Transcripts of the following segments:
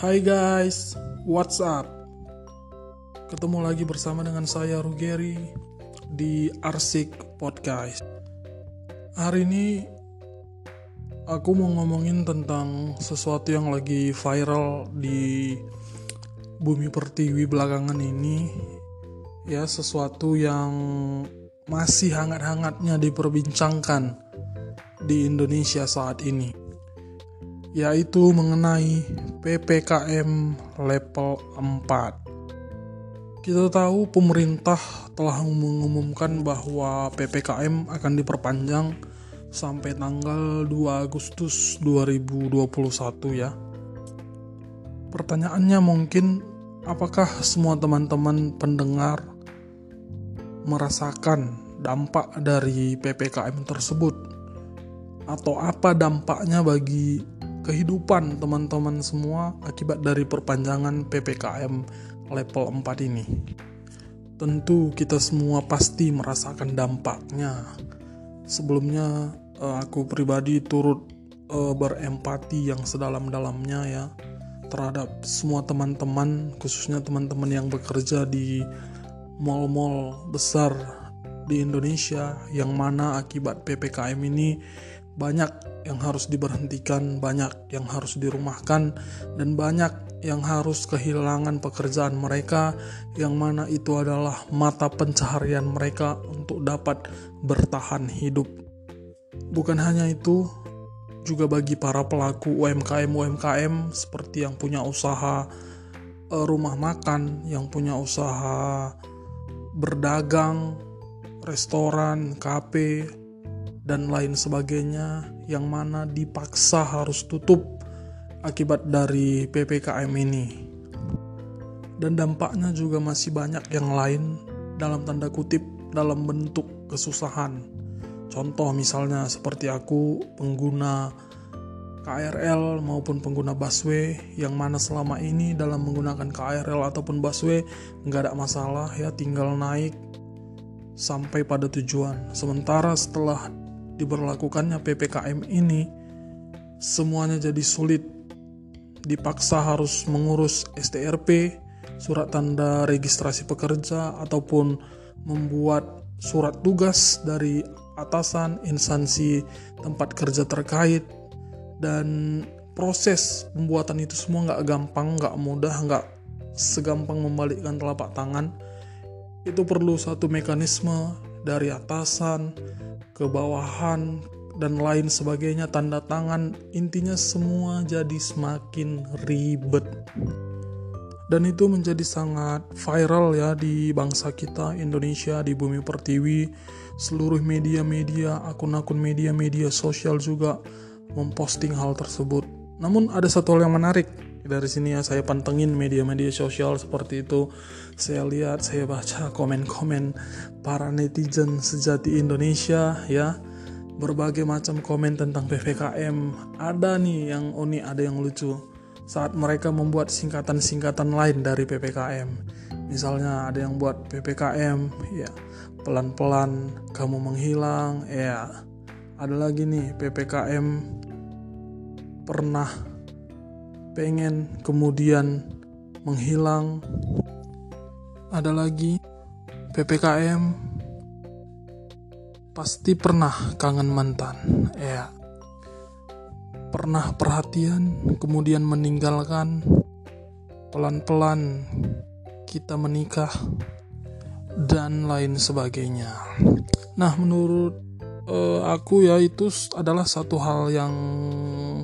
Hai guys, what's up? Ketemu lagi bersama dengan saya Rugeri di Arsik Podcast. Hari ini aku mau ngomongin tentang sesuatu yang lagi viral di bumi pertiwi belakangan ini. Ya, sesuatu yang masih hangat-hangatnya diperbincangkan di Indonesia saat ini yaitu mengenai PPKM level 4. Kita tahu pemerintah telah mengumumkan bahwa PPKM akan diperpanjang sampai tanggal 2 Agustus 2021 ya. Pertanyaannya mungkin apakah semua teman-teman pendengar merasakan dampak dari PPKM tersebut? Atau apa dampaknya bagi kehidupan teman-teman semua akibat dari perpanjangan PPKM level 4 ini. Tentu kita semua pasti merasakan dampaknya. Sebelumnya eh, aku pribadi turut eh, berempati yang sedalam-dalamnya ya terhadap semua teman-teman khususnya teman-teman yang bekerja di mall-mall besar di Indonesia yang mana akibat PPKM ini banyak yang harus diberhentikan, banyak yang harus dirumahkan, dan banyak yang harus kehilangan pekerjaan mereka, yang mana itu adalah mata pencaharian mereka untuk dapat bertahan hidup. Bukan hanya itu, juga bagi para pelaku UMKM-UMKM seperti yang punya usaha eh, rumah makan, yang punya usaha berdagang, restoran, kafe, dan lain sebagainya yang mana dipaksa harus tutup akibat dari PPKM ini. Dan dampaknya juga masih banyak yang lain dalam tanda kutip dalam bentuk kesusahan. Contoh misalnya seperti aku pengguna KRL maupun pengguna busway yang mana selama ini dalam menggunakan KRL ataupun busway nggak ada masalah ya tinggal naik sampai pada tujuan. Sementara setelah diberlakukannya PPKM ini semuanya jadi sulit. Dipaksa harus mengurus STRP, surat tanda registrasi pekerja ataupun membuat surat tugas dari atasan instansi tempat kerja terkait dan proses pembuatan itu semua nggak gampang, nggak mudah, nggak segampang membalikkan telapak tangan. Itu perlu satu mekanisme dari atasan, kebawahan, dan lain sebagainya, tanda tangan, intinya semua jadi semakin ribet. Dan itu menjadi sangat viral ya di bangsa kita Indonesia, di bumi pertiwi, seluruh media-media, akun-akun media-media sosial juga memposting hal tersebut. Namun ada satu hal yang menarik dari sini ya saya pantengin media-media sosial seperti itu. Saya lihat saya baca komen-komen para netizen sejati Indonesia ya. Berbagai macam komen tentang PPKM ada nih yang unik ada yang lucu. Saat mereka membuat singkatan-singkatan lain dari PPKM misalnya ada yang buat PPKM ya. Pelan-pelan kamu menghilang ya. Ada lagi nih PPKM pernah pengen kemudian menghilang. Ada lagi PPKM pasti pernah kangen mantan. Ya. Pernah perhatian kemudian meninggalkan pelan-pelan kita menikah dan lain sebagainya. Nah, menurut uh, aku ya itu adalah satu hal yang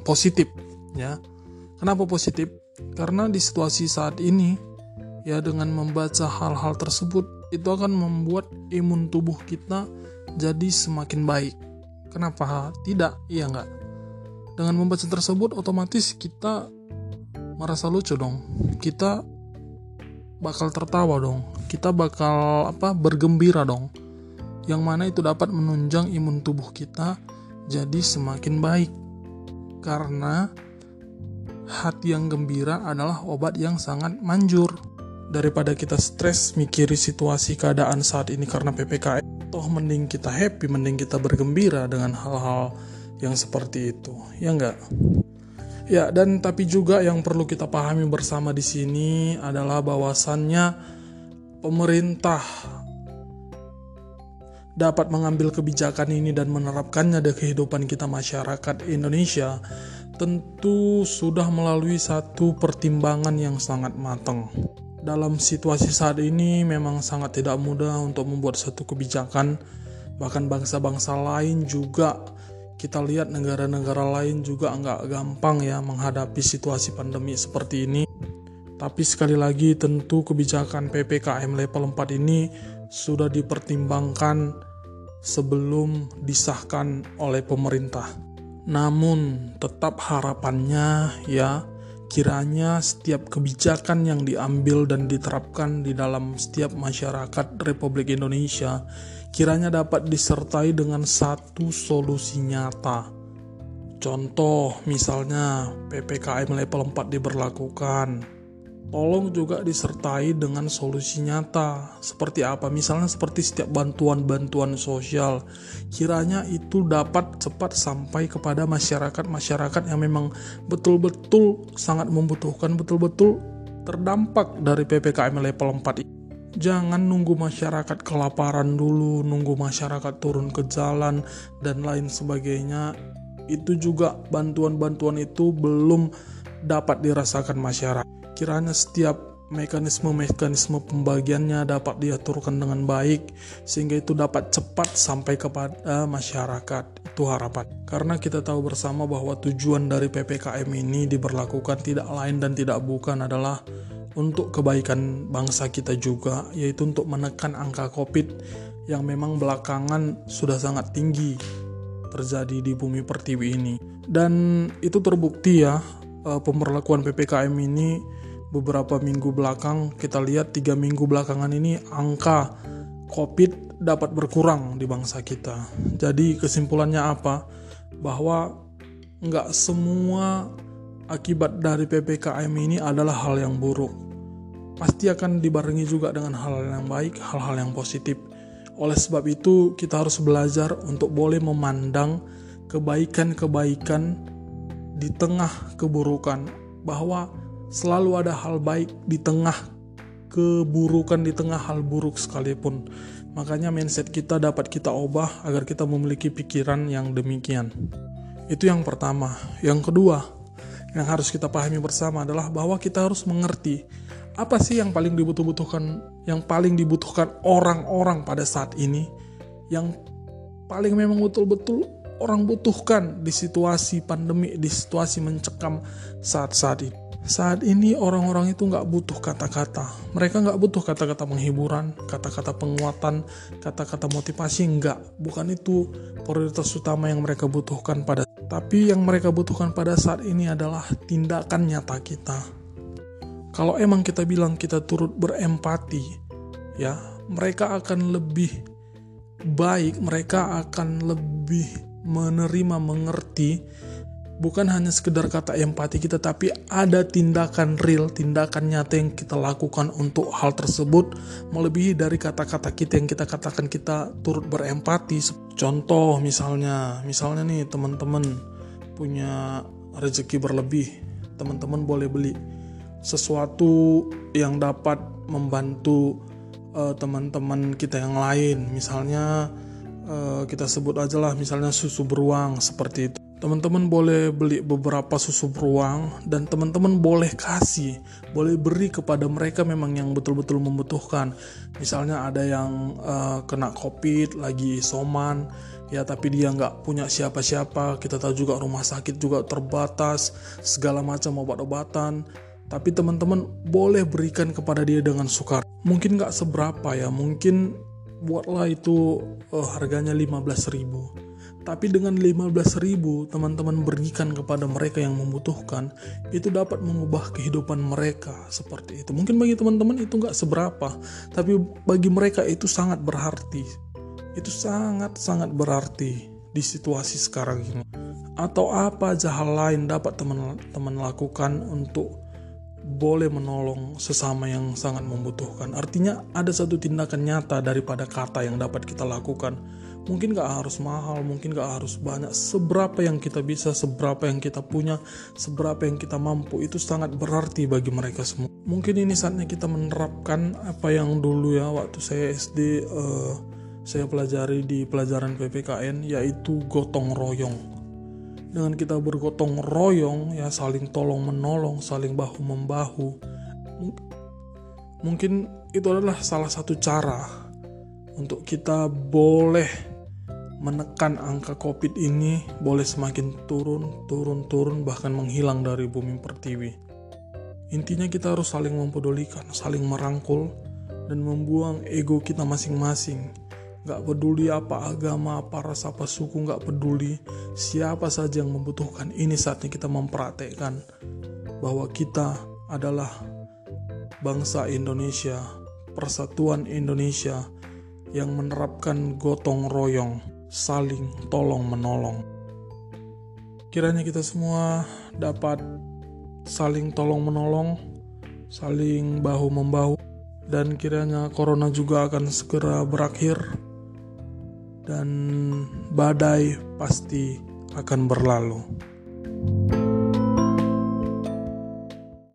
positif ya Kenapa positif? Karena di situasi saat ini, ya dengan membaca hal-hal tersebut, itu akan membuat imun tubuh kita jadi semakin baik. Kenapa tidak? Iya nggak? Dengan membaca tersebut, otomatis kita merasa lucu dong. Kita bakal tertawa dong. Kita bakal apa? Bergembira dong. Yang mana itu dapat menunjang imun tubuh kita jadi semakin baik. Karena hati yang gembira adalah obat yang sangat manjur. Daripada kita stres mikiri situasi keadaan saat ini karena PPKM, toh mending kita happy, mending kita bergembira dengan hal-hal yang seperti itu. Ya enggak? Ya, dan tapi juga yang perlu kita pahami bersama di sini adalah bahwasannya pemerintah dapat mengambil kebijakan ini dan menerapkannya di kehidupan kita masyarakat Indonesia tentu sudah melalui satu pertimbangan yang sangat matang. Dalam situasi saat ini memang sangat tidak mudah untuk membuat satu kebijakan, bahkan bangsa-bangsa lain juga kita lihat negara-negara lain juga nggak gampang ya menghadapi situasi pandemi seperti ini. Tapi sekali lagi tentu kebijakan PPKM level 4 ini sudah dipertimbangkan sebelum disahkan oleh pemerintah. Namun tetap harapannya ya kiranya setiap kebijakan yang diambil dan diterapkan di dalam setiap masyarakat Republik Indonesia kiranya dapat disertai dengan satu solusi nyata. Contoh misalnya PPKM level 4 diberlakukan. Tolong juga disertai dengan solusi nyata. Seperti apa? Misalnya seperti setiap bantuan-bantuan sosial. Kiranya itu dapat cepat sampai kepada masyarakat-masyarakat yang memang betul-betul sangat membutuhkan, betul-betul terdampak dari PPKM level 4 ini Jangan nunggu masyarakat kelaparan dulu, nunggu masyarakat turun ke jalan, dan lain sebagainya. Itu juga bantuan-bantuan itu belum dapat dirasakan masyarakat. Kiranya setiap mekanisme-mekanisme pembagiannya dapat diaturkan dengan baik sehingga itu dapat cepat sampai kepada masyarakat itu harapan karena kita tahu bersama bahwa tujuan dari PPKM ini diberlakukan tidak lain dan tidak bukan adalah untuk kebaikan bangsa kita juga, yaitu untuk menekan angka COVID yang memang belakangan sudah sangat tinggi terjadi di bumi pertiwi ini. Dan itu terbukti ya, eh, pemberlakuan PPKM ini beberapa minggu belakang, kita lihat tiga minggu belakangan ini angka COVID dapat berkurang di bangsa kita. Jadi kesimpulannya apa? Bahwa nggak semua akibat dari PPKM ini adalah hal yang buruk pasti akan dibarengi juga dengan hal-hal yang baik, hal-hal yang positif. Oleh sebab itu, kita harus belajar untuk boleh memandang kebaikan-kebaikan di tengah keburukan, bahwa selalu ada hal baik di tengah keburukan, di tengah hal buruk sekalipun. Makanya mindset kita dapat kita ubah agar kita memiliki pikiran yang demikian. Itu yang pertama. Yang kedua, yang harus kita pahami bersama adalah bahwa kita harus mengerti apa sih yang paling dibutuhkan yang paling dibutuhkan orang-orang pada saat ini yang paling memang betul-betul orang butuhkan di situasi pandemi di situasi mencekam saat-saat ini saat ini orang-orang itu nggak butuh kata-kata. Mereka nggak butuh kata-kata penghiburan kata-kata penguatan kata-kata motivasi nggak. Bukan itu prioritas utama yang mereka butuhkan pada tapi yang mereka butuhkan pada saat ini adalah tindakan nyata kita. Kalau emang kita bilang kita turut berempati, ya, mereka akan lebih baik, mereka akan lebih menerima, mengerti, bukan hanya sekedar kata empati kita, tapi ada tindakan real, tindakan nyata yang kita lakukan untuk hal tersebut, melebihi dari kata-kata kita yang kita katakan kita turut berempati. Contoh misalnya, misalnya nih teman-teman punya rezeki berlebih, teman-teman boleh beli sesuatu yang dapat membantu uh, teman-teman kita yang lain. Misalnya uh, kita sebut aja lah misalnya susu beruang seperti itu teman-teman boleh beli beberapa susu beruang dan teman-teman boleh kasih boleh beri kepada mereka memang yang betul-betul membutuhkan misalnya ada yang uh, kena covid lagi soman ya tapi dia nggak punya siapa-siapa kita tahu juga rumah sakit juga terbatas segala macam obat-obatan tapi teman-teman boleh berikan kepada dia dengan sukar. Mungkin nggak seberapa ya, mungkin buatlah itu uh, harganya 15 ribu. Tapi dengan 15 ribu teman-teman berikan kepada mereka yang membutuhkan, itu dapat mengubah kehidupan mereka seperti itu. Mungkin bagi teman-teman itu nggak seberapa, tapi bagi mereka itu sangat berarti. Itu sangat-sangat berarti di situasi sekarang ini. Atau apa aja hal lain dapat teman-teman lakukan untuk boleh menolong sesama yang sangat membutuhkan. Artinya ada satu tindakan nyata daripada kata yang dapat kita lakukan. mungkin gak harus mahal mungkin gak harus banyak seberapa yang kita bisa seberapa yang kita punya seberapa yang kita mampu itu sangat berarti bagi mereka semua mungkin ini saatnya kita menerapkan apa yang dulu ya waktu saya SD uh, eh, saya pelajari di pelajaran PPKN yaitu gotong royong dengan kita bergotong royong ya saling tolong menolong saling bahu membahu mungkin itu adalah salah satu cara untuk kita boleh menekan angka COVID ini boleh semakin turun, turun, turun, bahkan menghilang dari bumi pertiwi. Intinya kita harus saling mempedulikan, saling merangkul, dan membuang ego kita masing-masing. Gak peduli apa agama, apa ras, apa suku, gak peduli siapa saja yang membutuhkan. Ini saatnya kita mempraktekkan bahwa kita adalah bangsa Indonesia, persatuan Indonesia yang menerapkan gotong royong saling tolong menolong. Kiranya kita semua dapat saling tolong menolong, saling bahu membahu, dan kiranya corona juga akan segera berakhir dan badai pasti akan berlalu.